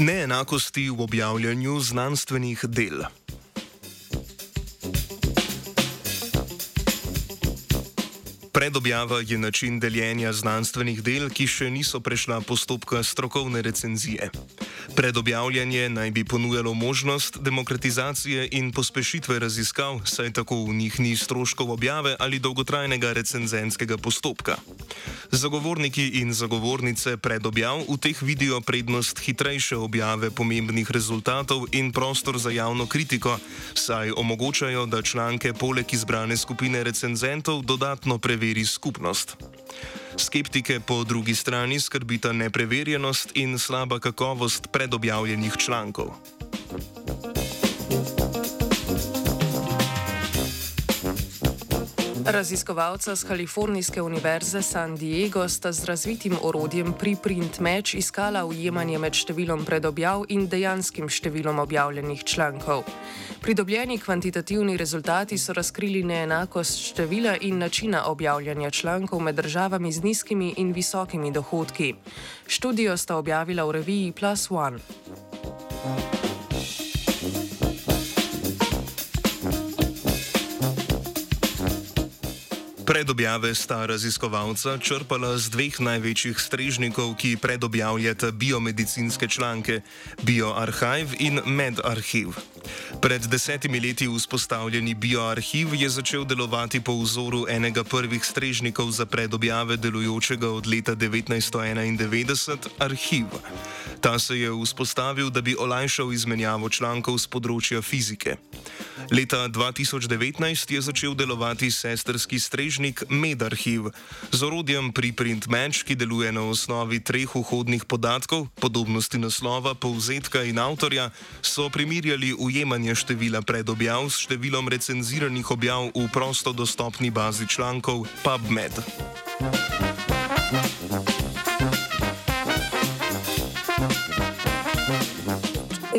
Neenakosti v objavljanju znanstvenih del. Predobjava je način deljenja znanstvenih del, ki še niso prešla postopka strokovne recenzije. Predobjavljanje naj bi ponujalo možnost demokratizacije in pospešitve raziskav, saj tako v njih ni stroškov objave ali dolgotrajnega recenzenskega postopka. Zagovorniki in zagovornice predobjav v teh vidijo prednost hitrejše objave pomembnih rezultatov in prostor za javno kritiko, saj omogočajo, da članke poleg izbrane skupine recenzentov dodatno preveri skupnost. Skeptike po drugi strani skrbita nepreverjenost in slaba kakovost predobjavljenih člankov. Raziskovalca z Kalifornijske univerze San Diego sta z razvitim orodjem Preprint Match iskala ujemanje med številom predobjav in dejanskim številom objavljenih člankov. Pridobljeni kvantitativni rezultati so razkrili neenakost števila in načina objavljanja člankov med državami z nizkimi in visokimi dohodki. Študijo sta objavila v reviji Plus One. Predobjave sta raziskovalca črpala z dveh največjih strežnikov, ki predobjavljata biomedicinske članke: BioArchive in MedArchive. Pred desetimi leti vzpostavljeni BioArchive je začel delovati po vzoru enega prvih strežnikov za predobjave delujočega od leta 1991 Archive. Ta se je vzpostavil, da bi olajšal izmenjavo člankov z področja fizike. Leta 2019 je začel delovati sestrski strežnik strežnik MedArchive z orodjem Preprint Match, ki deluje na osnovi treh vhodnih podatkov, podobnosti naslova, povzetka in avtorja, so primerjali ujemanje števila predobjav s številom recenziranih objav v prosto dostopni bazi člankov PubMed.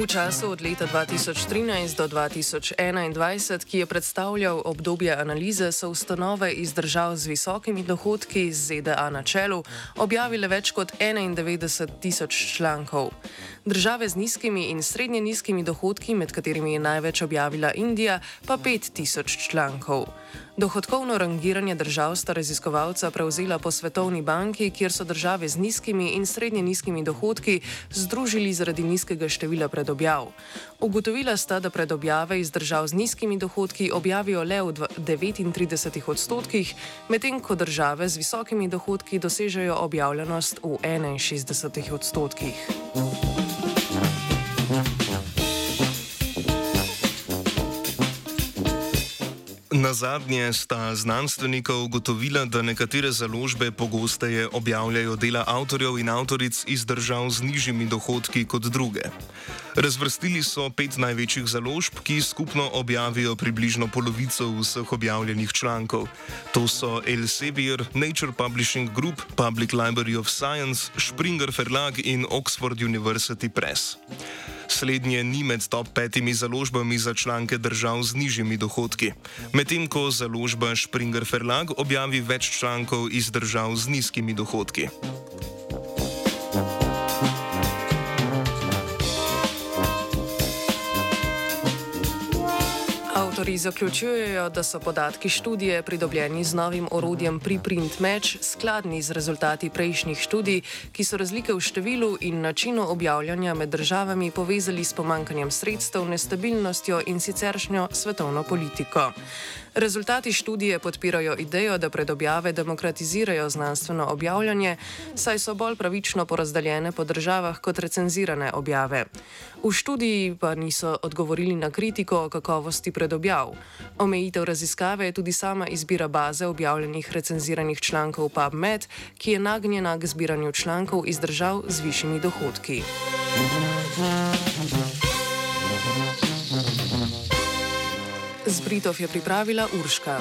V času od leta 2013 do 2021, ki je predstavljal obdobje analize, so ustanove iz držav z visokimi dohodki z ZDA na čelu objavile več kot 91 tisoč člankov. Države z nizkimi in srednje nizkimi dohodki, med katerimi je največ objavila Indija, pa 5 tisoč člankov. Dohodkovno rangiranje držav sta raziskovalca prevzela po Svetovni banki, kjer so države z nizkimi in srednje nizkimi dohodki združili zaradi nizkega števila predobjav. Ugotovila sta, da predobjave iz držav z nizkimi dohodki objavijo le v 39 odstotkih, medtem ko države z visokimi dohodki dosežejo objavljenost v 61 odstotkih. Na zadnje sta znanstvenika ugotovila, da nekatere založbe pogosteje objavljajo dela avtorjev in avtoric iz držav z nižjimi dohodki kot druge. Razvrstili so pet največjih založb, ki skupno objavijo približno polovico vseh objavljenih člankov. To so Elsevier, Nature Publishing Group, Public Library of Science, Springer Verlag in Oxford University Press. Slednje ni med top petimi založbami za članke držav z nižjimi dohodki, medtem ko založba Springer Verlag objavi več člankov iz držav z nizkimi dohodki. Avtori zaključujejo, da so podatki študije pridobljeni z novim orodjem Preprint Match skladni z rezultati prejšnjih študij, ki so razlike v številu in načinu objavljanja med državami povezali s pomankanjem sredstev, nestabilnostjo in siceršnjo svetovno politiko. Rezultati študije podpirajo idejo, da predobjave demokratizirajo znanstveno objavljanje, saj so bolj pravično porazdeljene po državah kot recenzirane objave. V študiji pa niso odgovorili na kritiko o kakovosti predobjav. Omejitev raziskave je tudi sama izbira baze objavljenih recenziranih člankov PubMed, ki je nagnjena k zbiranju člankov iz držav z višjimi dohodki. Z Britov je pripravila Urška.